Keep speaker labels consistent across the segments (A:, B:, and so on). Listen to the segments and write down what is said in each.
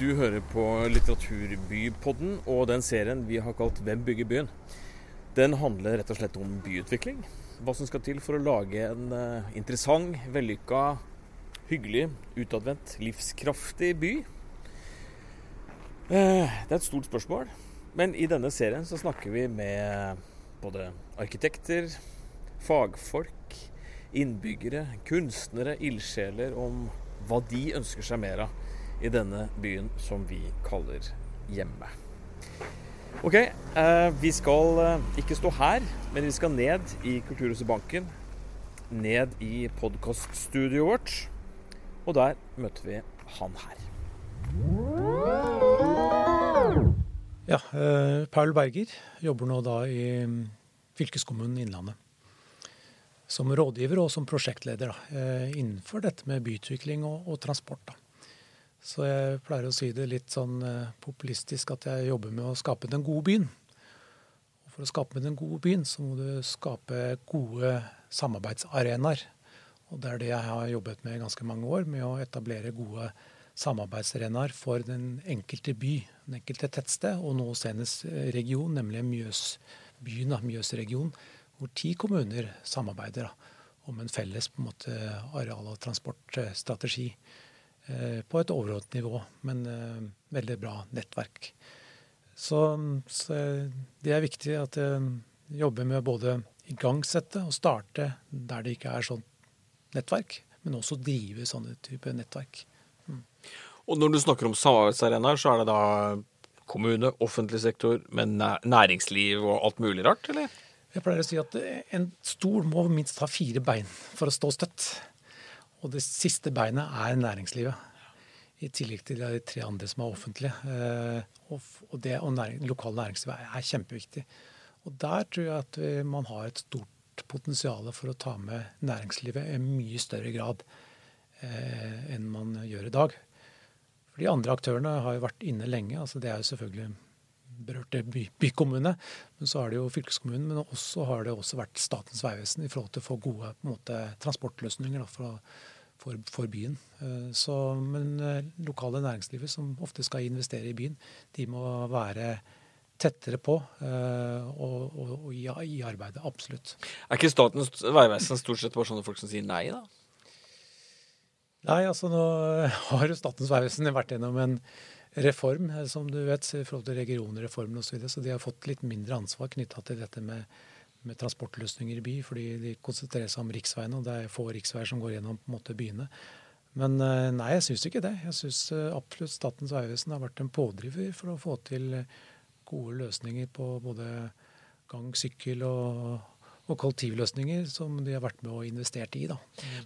A: Du hører på Litteraturbypodden og den serien vi har kalt 'Hvem bygger byen'. Den handler rett og slett om byutvikling. Hva som skal til for å lage en eh, interessant, vellykka, hyggelig, utadvendt, livskraftig by. Eh, Det er et stort spørsmål, men i denne serien så snakker vi med både arkitekter, fagfolk, innbyggere, kunstnere, ildsjeler om hva de ønsker seg mer av i denne byen som vi kaller hjemme. Ok, eh, vi skal eh, ikke stå her, men vi skal ned i Kulturhuset Banken. Ned i podkaststudioet vårt. Og der møter vi han her.
B: Ja, eh, Paul Berger jobber nå da i mm, fylkeskommunen Innlandet. Som rådgiver og som prosjektleder da, innenfor dette med byutvikling og, og transport. Da. Så jeg pleier å si det litt sånn eh, populistisk at jeg jobber med å skape den gode byen. Og for å skape den gode byen, så må du skape gode samarbeidsarenaer. Og det er det jeg har jobbet med i ganske mange år, med å etablere gode samarbeidsarenaer for den enkelte by, den enkelte tettsted, og nå senest eh, region, nemlig Mjøsbyen, Mjøsregionen, hvor ti kommuner samarbeider da, om en felles en måte, areal- og transportstrategi på et overordnet nivå, men eh, veldig bra nettverk. Så, så det er viktig at jeg jobber med å både igangsette og starte der det ikke er sånt nettverk, men også drive sånne type nettverk.
A: Og når du snakker om samarbeidsarenaer, så er det da kommune, offentlig sektor, men næringsliv og alt mulig rart, eller?
B: Jeg pleier å si at en stol må minst ha fire bein for å stå støtt. Og det siste beinet er næringslivet. I tillegg til de tre andre som er offentlige. Eh, Og det og næring, lokal næringsliv er, kjempeviktig. Og der tror jeg at man har et stort potensial for å ta med næringslivet i mye større grad eh, enn man gjør i dag. For de andre aktørene har jo vært inne lenge. altså Det er jo selvfølgelig berørte by, bykommune, men så er det jo fylkeskommunen. Men også har det også vært Statens vegvesen i forhold til å få gode måte, transportløsninger da, for, for, for byen. Eh, Så, men eh, lokale næringslivet, som ofte skal investere i byen, de må være tettere på eh, og, og, og i, i arbeidet. Absolutt.
A: Er ikke Statens vegvesen stort sett bare sånne folk som sier nei, da?
B: Nei, altså nå har jo Statens vegvesen vært gjennom en reform, som du vet, i forhold til regionreformen osv. Så, videre, så de har fått litt mindre ansvar knytta til dette med, med transportløsninger i by, fordi de konsentrerer seg om riksveiene, og det er få riksveier som går gjennom måte byene. Men eh, nei, jeg syns ikke det. Jeg syns absolutt Statens vegvesen har vært en pådriver for å få til eh, gode løsninger på både gang, sykkel og, og kollektivløsninger som de har vært med og investert i. da.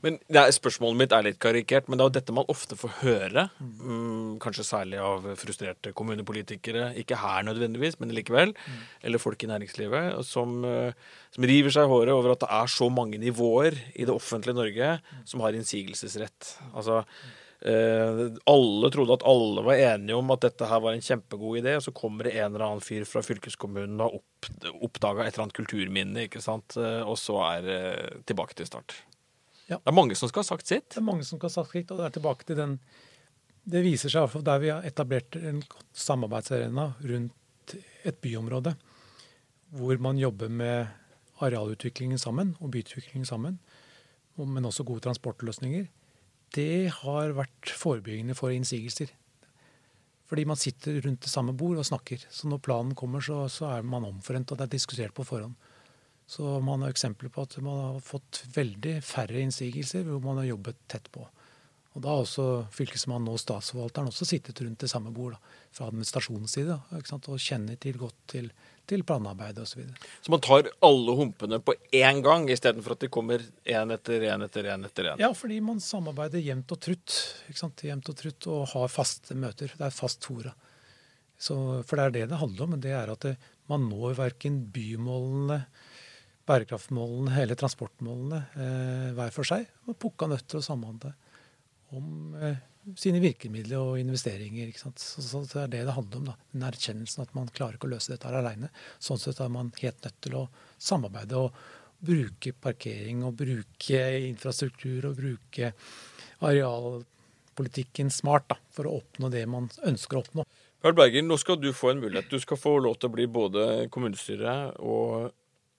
A: Men er, Spørsmålet mitt er litt karikert, men det er jo dette man ofte får høre. Mm, kanskje særlig av frustrerte kommunepolitikere. Ikke her nødvendigvis, men likevel. Eller folk i næringslivet som, eh, som river seg i håret over at det er så mange nivåer i det offentlige Norge som har innsigelsesrett. Altså, alle trodde at alle var enige om at dette her var en kjempegod idé, og så kommer det en eller annen fyr fra fylkeskommunen og har opp, oppdaga et eller annet kulturminne, ikke sant? Eh, og så er det tilbake til start.
B: Ja.
A: Det er mange som skal ha sagt sitt.
B: Det er mange som skal ha sagt sitt, og det er tilbake til den Det viser seg iallfall der vi har etablert en samarbeidsarena rundt et byområde, hvor man jobber med arealutviklingen sammen og byutviklingen sammen, men også gode transportløsninger. Det har vært forebyggende for innsigelser. Fordi man sitter rundt det samme bord og snakker. Så når planen kommer, så, så er man omforent, og det er diskutert på forhånd. Så man har eksempler på at man har fått veldig færre innsigelser hvor man har jobbet tett på. Og da har også Fylkesmannen og Statsforvalteren også sittet rundt det samme bord da, fra administrasjonens side og kjenner til godt til, til planarbeidet osv.
A: Så så man tar alle humpene på én gang, istedenfor at de kommer én etter én etter én etter en?
B: Ja, fordi man samarbeider jevnt og trutt. Ikke sant? Jevnt og trutt og har faste møter. Det er fast fora. Så, for det er det det handler om. Det er at det, man når verken bymålene, bærekraftmålene eller transportmålene eh, hver for seg. Man pukka nødt til å samhandle om eh, sine virkemidler og investeringer. ikke sant? Så, så Det er det det handler om. da, Den erkjennelsen at man klarer ikke å løse dette her alene. Sånn sett er man helt nødt til å samarbeide og bruke parkering og bruke infrastruktur og bruke arealpolitikken smart da, for å oppnå det man ønsker å oppnå.
A: Karl Berger, nå skal du få en mulighet. Du skal få lov til å bli både kommunestyre og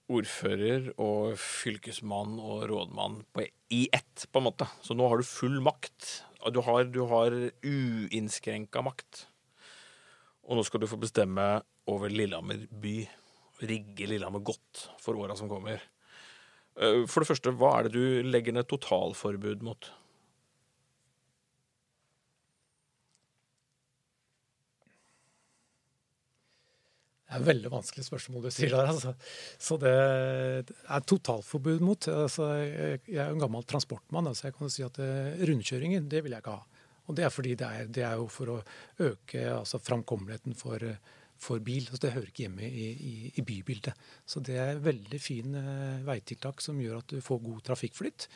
A: ordfører og fylkesmann og rådmann i ett, på en måte. Så nå har du full makt. Du har, du har uinnskrenka makt. Og nå skal du få bestemme over Lillehammer by. Rigge Lillehammer godt for åra som kommer. Eh, for det første, hva er det du legger ned totalforbud mot?
B: Er et veldig vanskelig spørsmål du sier der. Altså. Så det er totalforbud mot. Altså, jeg er jo en gammel transportmann, altså jeg kan si at eh, rundkjøringer det vil jeg ikke ha. Og det er fordi det er, det er jo for å øke altså, framkommeligheten for, for bil. Altså, det hører ikke hjemme i, i, i, bybildet. Så det er veldig fine veitiltak som gjør at du får god trafikkflytt.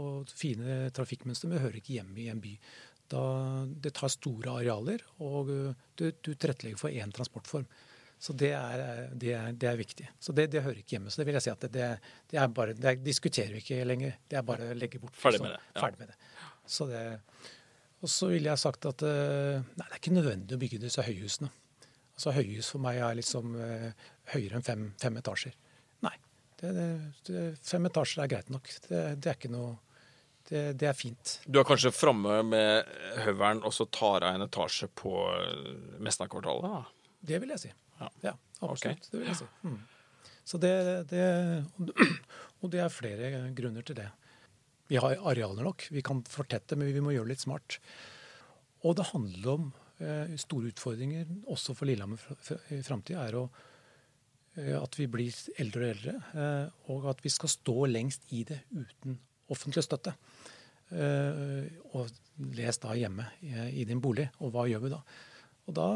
B: Og fine trafikkmønster men hører ikke hjemme i en by. Da, det tar store arealer, og du, du tilrettelegger for én transportform. Så det er, det er, det er viktig. Så det, det, hører ikke hjemme. Så det vil jeg si at det, er bare Det diskuterer vi ikke lenger. Det er bare å legge bort.
A: Ferdig med det.
B: Ja. Ferdig med det. Så det og så ville jeg sagt at eh, nei, det er ikke nødvendig å bygge disse høyhusene. Altså Høyhus for meg er liksom uh, høyere enn fem, fem, etasjer. Nei. fem etasjer er greit nok. Det, er ikke noe det, det, er fint.
A: Du er kanskje framme med høvelen og så tar jeg en etasje på eh, Mesna-kvartalet?
B: Det vil jeg si. Ja, absolutt. Okay. Det vil jeg si. Mm. Så det, det, og det er flere grunner til det. Vi har arealer nok. Vi kan fortette, men vi må gjøre det litt smart. Og det handler om eh, store utfordringer også for Lillehammer i framtida. er å, eh, at vi blir eldre og eldre, eh, og at vi skal stå lengst i det uten offentlig støtte. Eh, og les da hjemme i, i din bolig. Og hva gjør vi da? Og da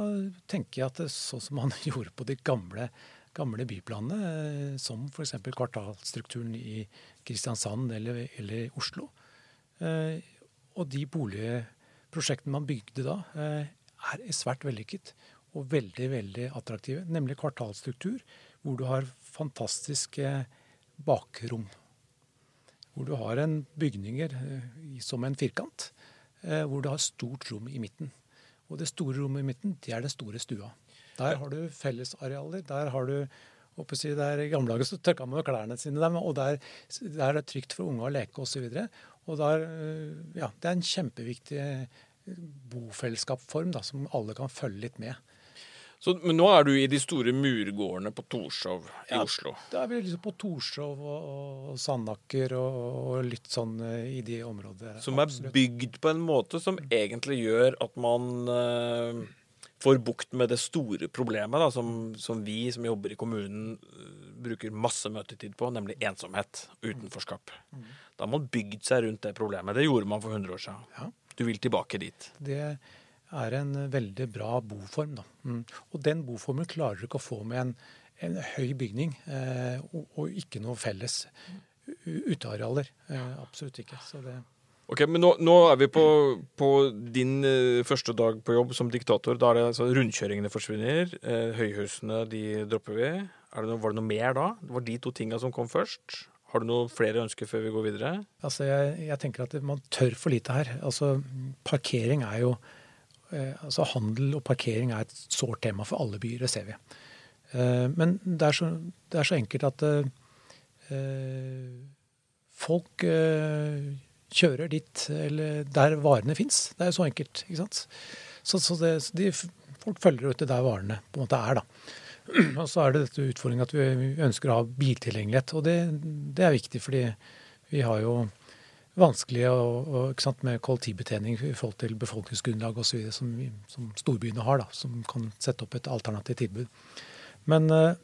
B: tenker jeg at sånn som man gjorde på de gamle, gamle byplanene, eh, som f.eks. kvartalstrukturen i Kristiansand eller, eller Oslo, eh, og de boligprosjektene man bygde da, eh, er svært vellykket og veldig, veldig attraktive. Nemlig kvartalstruktur, hvor du har fantastiske bakrom. Hvor du har bygninger som en firkant, hvor du har stort rom i midten. Og det store rommet i midten, det er den store stua. Der har du fellesarealer. Der har du oppe si, der I gamle dager så tørka man jo klærne sine der, og der, der er det trygt for unge å leke osv. Og der, øh, ja, det er en kjempeviktig bofellesskapsform som alle kan følge litt med.
A: Så, men nå er du i de store murgårdene på Torshov i ja, Oslo?
B: Da er vi liksom på Torshov og, og Sandaker og, og, litt sånn uh, i de områdene.
A: Som er Absolutt. bygd på en måte som egentlig gjør at man uh, får bukt med det store problemet da, som, som, vi som jobber i kommunen uh, bruker masse møtetid på, nemlig ensomhet, utenforskap. Mm. Da har man bygd seg rundt det problemet. Det gjorde man for 100 år siden. Ja. Du vil tilbake dit?
B: Det er en veldig bra boform. Da. Mm. Og den boformen klarer du ikke å få med en, en høy bygning eh, og, og, ikke noe felles utearealer. Eh, absolutt ikke. Så det
A: Ok, men nå, nå er vi på, på din eh, første dag på jobb som diktator. Da er det altså Rundkjøringene forsvinner. Uh, høyhusene de dropper vi. Det noe, var det noe mer da? Det var de to tinga som kom først. Har du noen flere ønsker før vi går videre?
B: Altså, jeg, jeg tenker at man tør for lite her. Altså, Parkering er jo Eh, altså Handel og parkering er et sårt tema for alle byer, det ser vi. Eh, men det er så, det er så enkelt at eh, folk kjører dit eller der varene fins. Det er jo så enkelt. ikke sant? Så, så det, de, folk følger ut det der varene på en måte er, da. Og så er det dette utfordringen at vi ønsker å ha biltilgjengelighet. Og det, det er viktig, fordi vi har jo vanskelig og, og, sant, med kollektivbetjening i forhold til befolkningsgrunnlag osv. Som, som storbyene har, da, som kan sette opp et alternativt tilbud. Men, eh,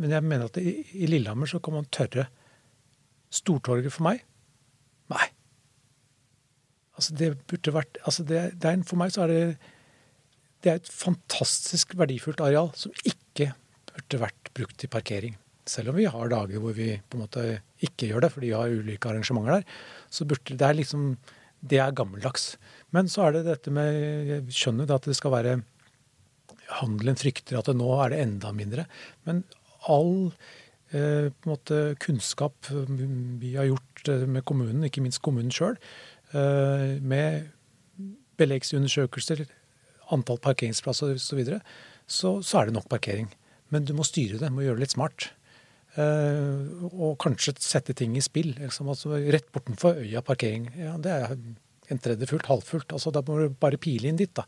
B: men jeg mener at i, i, Lillehammer så kan man tørre Stortorget for meg? Nei. Altså det burde vært altså det, det er, For meg så er det det er et fantastisk verdifullt areal som ikke burde vært brukt til parkering. Selv om vi har dager hvor vi på en måte ikke gjør det fordi vi har ulike arrangementer der, så burde det er liksom Det er gammeldags. Men så er det dette med Jeg skjønner at det skal være Handelen frykter at det nå er det enda mindre. Men all eh, måte kunnskap vi har gjort eh, med kommunen, ikke minst kommunen sjøl, eh, med beleggsundersøkelser, antall parkeringsplasser osv., så, videre, så så er det nok parkering. Men du må styre det, må gjøre det litt smart. Uh, og kanskje sette ting i spill. Liksom, altså, rett bortenfor øya parkering. Ja, det er en tredje fullt, halvfullt. Altså, da må du bare pile inn dit. da.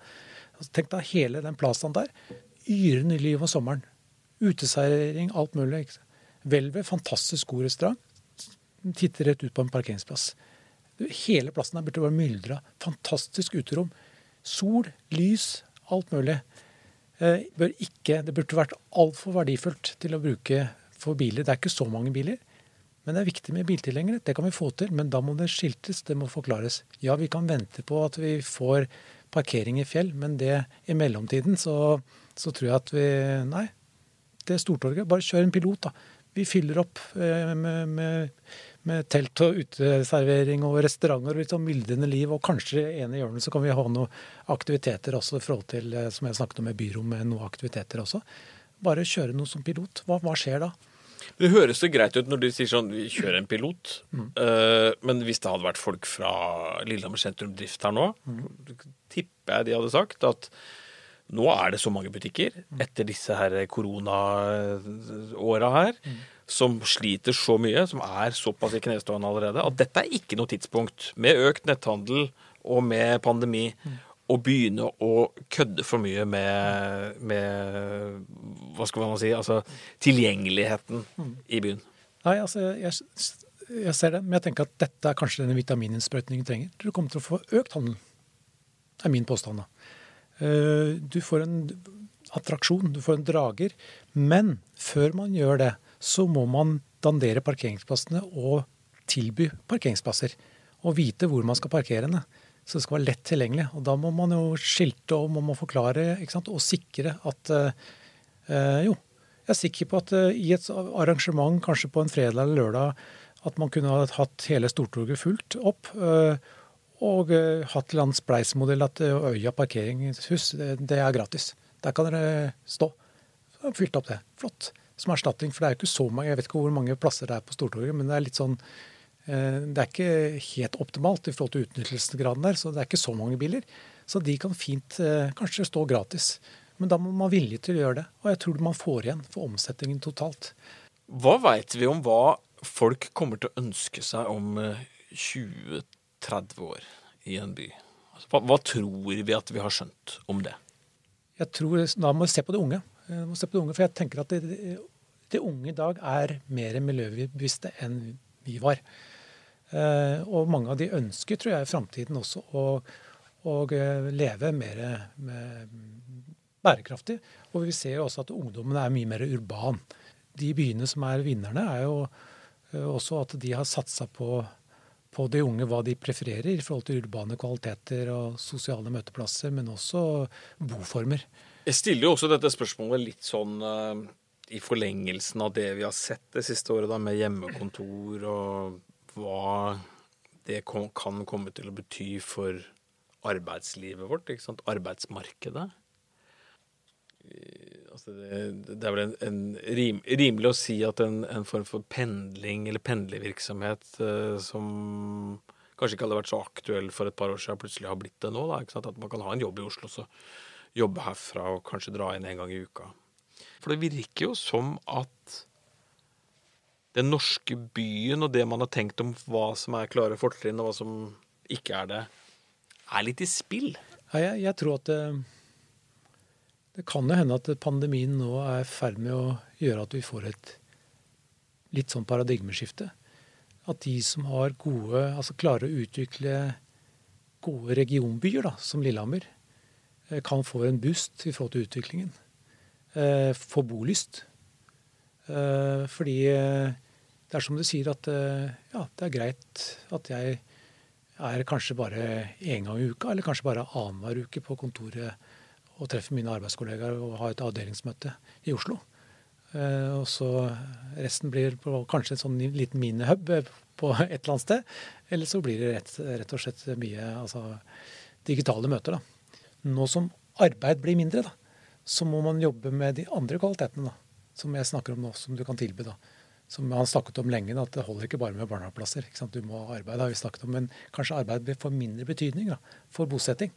B: Altså, tenk deg hele den plassen der. Yrende liv om sommeren. Uteservering, alt mulig. Hvelvet, fantastisk god restaurant. Titter rett ut på en parkeringsplass. Hele plassen der burde være myldra. Fantastisk uterom. Sol, lys, alt mulig. Eh, bør ikke, det burde vært altfor verdifullt til å bruke for biler. Det er ikke så mange biler. Men det er viktig med biltilhengere. Det kan vi få til, men da må det skiltes. Det må forklares. Ja, vi kan vente på at vi får parkering i fjell, men det i mellomtiden så, så tror jeg at vi Nei, det er Stortorget. Bare kjør en pilot, da. Vi fyller opp eh, med, med, med telt og uteservering og restauranter og litt sånn myldrende liv. Og kanskje i ene hjørnet så kan vi ha noen aktiviteter også i forhold til, eh, som jeg snakket om med byrom, noen aktiviteter også. Bare kjøre noe som pilot. Hva, hva skjer da?
A: Det høres så greit ut når de sier sånn vi kjører en pilot. Mm. Uh, men hvis det hadde vært folk fra Lillehammer sentrum drift her nå, mm. tipper jeg de hadde sagt at nå er det så mange butikker etter disse her koronaåra her som sliter så mye, som er såpass i knestående allerede, at dette er ikke noe tidspunkt med økt netthandel og med pandemi å begynne å kødde for mye med, med Hva skal man si Altså tilgjengeligheten mm. i byen.
B: Nei, altså jeg, jeg, ser det, men jeg tenker at dette er kanskje denne vitamininnsprøytningen trenger. Du kommer til å få økt handel. Det er min påstand. da. Eh, du får en attraksjon, du får en drager. Men før man gjør det, så må man dandere parkeringsplassene og tilby parkeringsplasser. Og vite hvor man skal parkere henne. Så det skal være lett tilgjengelig. Og da må man jo skilte og man må forklare og sikre at øh, Jo, jeg er sikker på at øh, i et arrangement, kanskje på en fredag eller lørdag, at man kunne ha hatt hele Stortorget fullt opp. Og hatt en spleismodell at Øya parkeringshus, det, er gratis. Der kan dere stå. Fylt opp det. Flott. Som erstatning. For det er jo ikke så mange, jeg vet ikke hvor mange plasser det er på Stortorget, men det er litt sånn Eh, det er ikke helt optimalt i forhold til utnyttelsesgraden der, så det er ikke så mange biler. Så de kan fint eh, kanskje stå gratis. Men da må man være villig til å gjøre det. Og jeg tror man får igjen for omsetningen totalt.
A: Hva veit vi om hva folk kommer til å ønske seg om 20-30 eh, år i en by? Altså, hva, hva, tror vi at vi har skjønt om det?
B: Jeg tror, Da må vi se på det unge. må se på det unge, For jeg tenker at det, det unge i dag er mer miljøbevisste enn vi var. Eh, og mange av de ønsker, tror jeg, i framtiden også å, å, eh, leve mer bærekraftig. Og vi ser jo også at ungdommen er mye mer urban. De byene som er vinnerne, er jo eh, også at de har satsa på, på de unge hva de prefererer i forhold til urbane kvaliteter og sosiale møteplasser, men også boformer.
A: Jeg stiller jo også dette spørsmålet litt sånn i forlengelsen av det vi har sett det siste året, da, med hjemmekontor og hva det kan komme til å bety for arbeidslivet vårt, ikke sant? arbeidsmarkedet. Altså det, det, er vel en, en rim, rimelig å si at en, en, form for pendling eller pendlervirksomhet eh, som kanskje ikke hadde vært så aktuell for et par år siden, plutselig har blitt det nå. Da? At man kan ha en jobb i Oslo, så jobbe herfra og kanskje dra inn en gang i uka. For det virker jo som at den norske byen og det man har tenkt om hva som er klare fortrinn, og hva som ikke er det, er litt i spill?
B: Ja, jeg, jeg, tror at det, det kan jo hende at pandemien nå er i ferd med å gjøre at vi får et litt sånn paradigmeskifte. At de som har gode, altså klarer å utvikle gode regionbyer, da, som Lillehammer, eh, kan få en boost i forhold til utviklingen. Eh, få bolyst. Eh, fordi det er som du sier at eh, ja, det er greit at jeg er kanskje bare én gang i uka, eller kanskje bare annenhver uke på kontoret og treffer mine arbeidskollegaer og har et avdelingsmøte i Oslo. Eh, og så resten blir på kanskje en sånn liten minihub på et eller annet sted. Eller så blir det rett, rett og slett mye altså, digitale møter. Da. Nå som arbeid blir mindre, da, så må man jobbe med de andre kvalitetene da, som jeg snakker om nå, som du kan tilby. da som han snakket om lenge, at det holder ikke bare med barnehageplasser. Du må arbeide, har vi snakket om, men kanskje arbeid får mindre betydning da, for bosetting.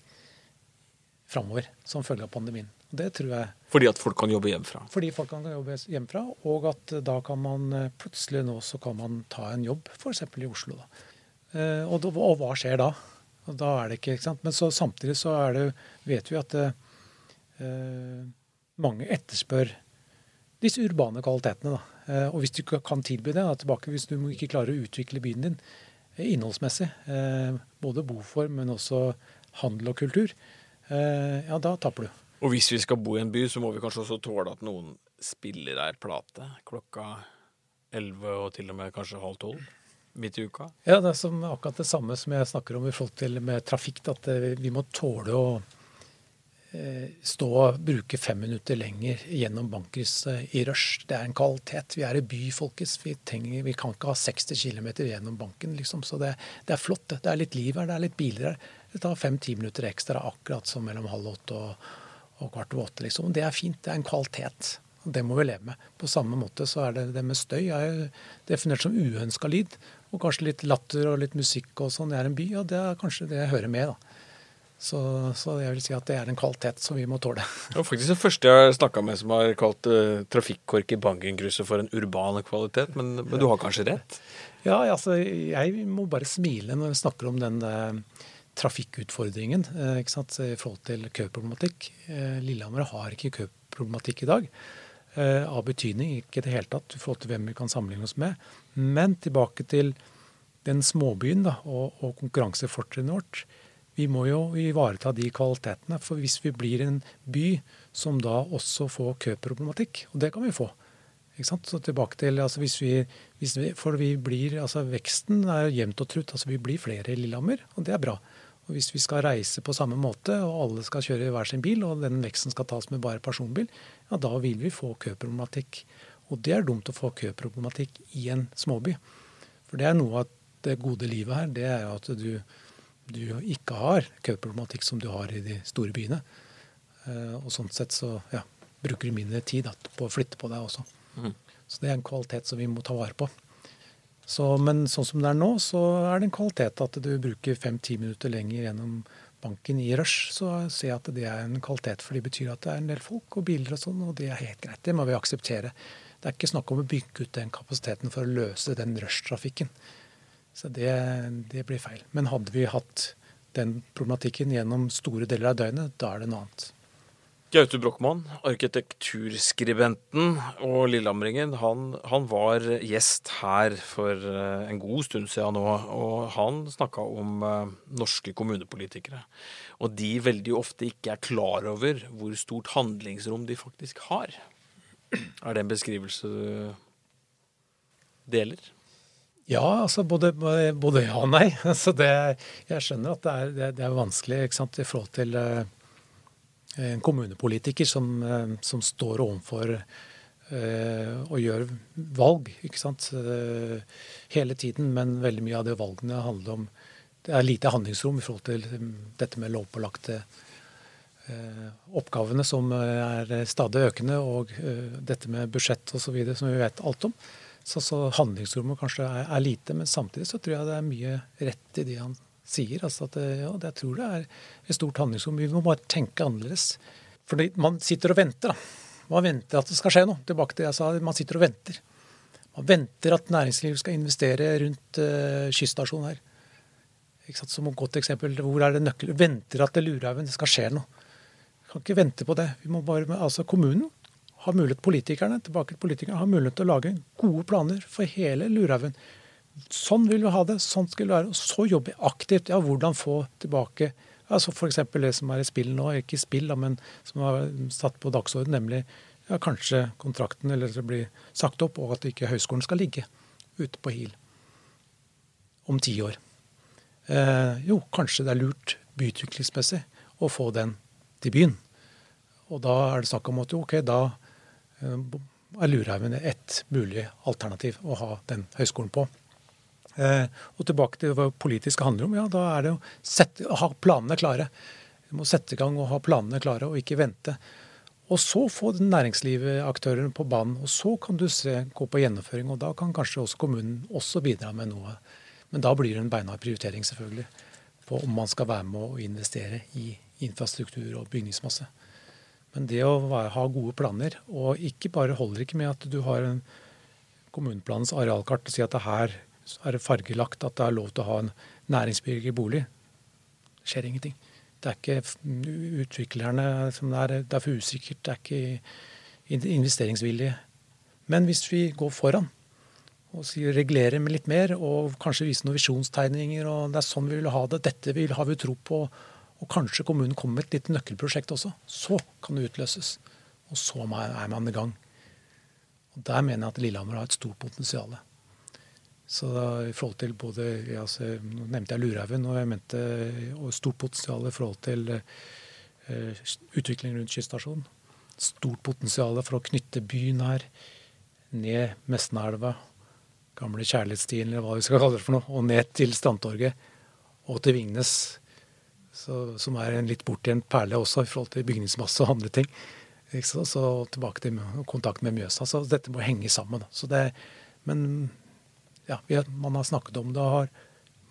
B: framover som følge av pandemien. Det tror jeg
A: Fordi at folk kan jobbe hjemmefra?
B: Fordi folk kan jobbe hjemmefra, og at da kan man eh, plutselig nå så kan man ta en jobb, f.eks. i Oslo. da. Eh, og, og, hva skjer da? Og da er det ikke, ikke sant? Men så, samtidig så er det, vet vi at det, eh, mange etterspør disse urbane kvalitetene. Da. Eh, og hvis du kan tilby det, da, tilbake, hvis du ikke klarer å utvikle byen din eh, innholdsmessig, eh, både boform, men også handel og kultur, ja, da taper du.
A: Og hvis vi skal bo i en by, så må vi kanskje også tåle at noen spiller ei plate klokka 11 og til og med kanskje halv tolv midt i uka?
B: Ja, det er akkurat det samme som jeg snakker om i forhold til med trafikk. At vi må tåle å stå og bruke fem minutter lenger gjennom bankkrysset i rush. Det er en kvalitet. Vi er i by, folkens. Vi, trenger, vi kan ikke ha 60 km gjennom banken, liksom. Så det, det, er flott. Det er litt liv her, det er litt biler her. Det tar fem-ti minutter ekstra, akkurat som mellom halv åtte og og kvart over åtte. Liksom. Det er fint. Det er en kvalitet. og Det må vi leve med. På samme måte så er det det med støy er definert som uønska lyd. Og kanskje litt latter og litt musikk og sånn i en by. og det er kanskje det jeg hører med, da. Så, så, jeg vil si at det er en kvalitet som vi må tåle.
A: Det var faktisk det første jeg snakka med som har kalt uh, trafikkork i Bangenkrysset for en urban kvalitet, men, men, du har kanskje rett?
B: Ja, altså jeg må bare smile når vi snakker om den uh, trafikkutfordringen uh, ikke sant, i forhold til køproblematikk. Uh, Lillehammer har ikke køproblematikk i dag av betydning, ikke i det hele tatt, i forhold til hvem vi kan sammenligne oss med. Men tilbake til den småbyen da, og, og konkurransefortrinnet vårt. Vi må jo ivareta de kvalitetene. For hvis vi blir en by som da også får køproblematikk, og det kan vi få ikke sant? Så tilbake til, altså hvis vi, hvis vi, For vi blir, altså veksten er jevnt og trutt. altså Vi blir flere i Lillehammer, og det er bra. Og Hvis vi skal reise på samme måte, og alle skal kjøre hver sin bil, og den veksten skal tas med bare personbil, ja, da vil vi få køproblematikk. Og det er dumt å få køproblematikk i en småby. For det er noe av det gode livet her, det er jo at du, du ikke har køproblematikk som du har i de store byene. Eh, og sånn sett så ja, bruker du mindre tid da, på å flytte på deg også. Mm. Så det er en kvalitet som vi må ta vare på. Så, men sånn som det er nå, så er det en kvalitet at du bruker fem-ti minutter lenger gjennom banken i rush. Så ser jeg at det er en kvalitet, for det betyr at det er en del folk og biler og sånn, og det er helt greit. Det må vi akseptere. Det er ikke snakk om å bygge ut den kapasiteten for å løse den rush-trafikken. Så det, det blir feil. Men hadde vi hatt den problematikken gjennom store deler av døgnet, da er det noe annet.
A: Gaute Brochmann, arkitekturskribenten og lillehamringen, han, han, var gjest her for eh, en god stund siden nå. Og han snakka om uh, norske kommunepolitikere. Og de veldig ofte ikke er klar over hvor stort handlingsrom de faktisk har. Er det en beskrivelse du deler?
B: Ja, altså både, både ja og nei. Så det, jeg skjønner at det er, det, det er vanskelig i forhold til uh, en kommunepolitiker som, eh, som står overfor eh, og gjør valg ikke sant? Eh, hele tiden. Men veldig mye av de valgene handler om Det er lite handlingsrom i forhold til dette med lovpålagte oppgavene som er stadig økende, og dette med budsjett osv. som vi vet alt om. Så, så handlingsrommet kanskje er, er, lite, men samtidig så tror jeg det er mye rett i det han sier. Altså at ja, jeg tror det er et stort handlingsrom. Vi må bare tenke annerledes. Fordi man sitter og venter. da. Man venter at det skal skje noe. Tilbake til det jeg sa, man sitter og venter. Man venter at næringslivet skal investere rundt uh, kyststasjonen her. Som et godt eksempel. Hvor er det nøkkelen? Venter at det Lurhaugen det skal skje noe. Vi kan ikke vente på det. Vi må bare, altså Kommunen har mulighet, politikerne tilbake til politikerne, har mulighet til å lage gode planer for hele Lurhaugen. Sånn vil vi ha det, sånn skal det være. Og så jobbe aktivt. Ja, hvordan få tilbake altså F.eks. det som er i spill nå, ikke spill, men som har satt på dagsorden, nemlig ja, kanskje kontrakten eller det blir sagt opp, og at ikke høyskolen skal ligge ute på Hil om ti år. Eh, jo, kanskje det er lurt byutviklingsmessig å få den til byen. Og da er det snakk om at ok, da er Lurhaugen et mulig alternativ å ha den høyskolen på. Eh, og tilbake til hva politisk handler om. Ja, da er det å, sette, ha planene klare. Du må sette i gang og ha planene klare, og ikke vente. Og så få næringslivsaktørene på banen. Og så kan du se, gå på gjennomføring. Og da kan kanskje også kommunen også bidra med noe. Men da blir det en beinhard prioritering, selvfølgelig. På om man skal være med å investere i, infrastruktur og bygningsmasse. Men det å ha gode planer, og ikke bare holder ikke med at du har en kommuneplanens arealkart og sier at det her er det fargelagt at det er lov til å ha en næringsbygger bolig. Det skjer ingenting. Det er ikke utviklerne som det er, det er for usikkert, det er ikke investeringsvillige. Men hvis vi går foran og regulerer med litt mer, og kanskje viser noen visjonstegninger, og det er sånn vi vil ha det, dette vil, har vi tro på, og kanskje kommunen kommer med et lite nøkkelprosjekt også, så kan det utløses. Og så er man i gang. Og Der mener jeg at Lillehammer har et stort potensial. Så da, i forhold til både, altså, Nå nevnte jeg Lurhaugen, og jeg mente og stort potensial i forhold til uh, utvikling rundt kyststasjonen. Stort potensial for å knytte byen her ned Messenelva, gamle Kjærlighetsstien, eller hva vi skal kalle det for noe, og ned til Strandtorget og til Vingnes. Så, som er en litt bortgjemt perle også i forhold til bygningsmasse og andre ting. Så, så, tilbake til kontakt med Mjøsa. Så dette må henge sammen. Det, men ja, man har snakket om det og har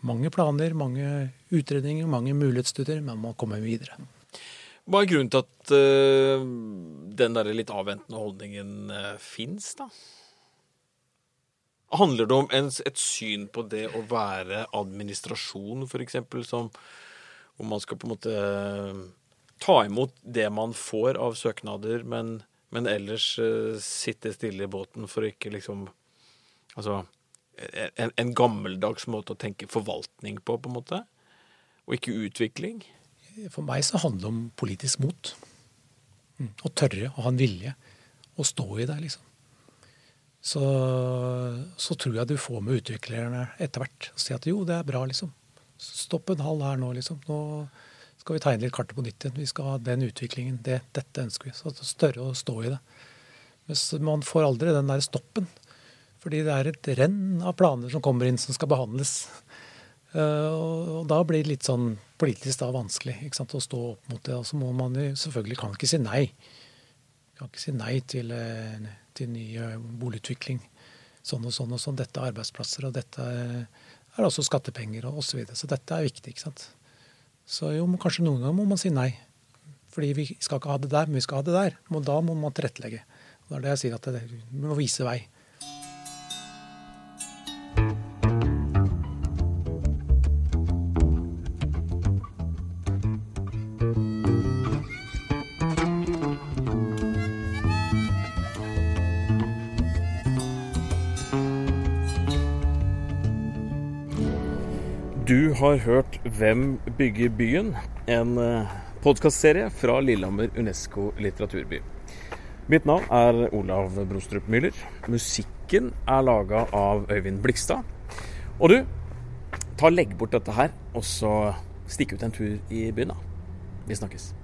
B: mange planer, mange utredninger, mange mulighetsstudier, men man kommer videre.
A: Hva er grunnen til at uh, den der litt avventende holdningen uh, fins, da? Handler det om en, et syn på det å være administrasjon, f.eks., som hvor man skal på en måte uh, ta imot det man får av søknader, men, men ellers sitte stille i båten for å ikke liksom Altså en, en, gammeldags måte å tenke forvaltning på, på en måte? Og ikke utvikling?
B: For meg så handler det om politisk mot. Mm. Tørre å ha en vilje. Å stå i det, liksom. Så, så tror jeg du får med utviklerne etter hvert. Og si at jo, det er bra, liksom. Stopp en halv her nå, liksom. Nå skal vi tegne litt kartet på nytt igjen. Vi skal ha den utviklingen. Det, dette ønsker vi. Så større å stå i det. Men man får aldri den der stoppen. Fordi det er et renn av planer som kommer inn som skal behandles. Eh, og da blir det litt sånn politisk da vanskelig ikke sant, å stå opp mot det. Og så må man selvfølgelig kan ikke si nei. Kan ikke si nei til, eh, til ny boligutvikling. Sånn og sånn og sånn. Dette er arbeidsplasser, og dette er også skattepenger og osv. Så, videre. så dette er viktig. ikke sant. Så jo, kanskje noen ganger må man si nei. Fordi vi skal ikke ha det der, men vi skal ha det der. Og da må man tilrettelegge. Og det er det jeg sier, at det, vi må vise vei.
A: Har hørt 'Hvem bygger byen?', en eh, podkastserie fra Lillehammer Unesco litteraturby. Mitt navn er Olav Brostrup Müller. Musikken er laga av Øyvind Blikstad. Og du, ta legg bort dette her, og så stikk ut en tur i byen, da. Vi snakkes.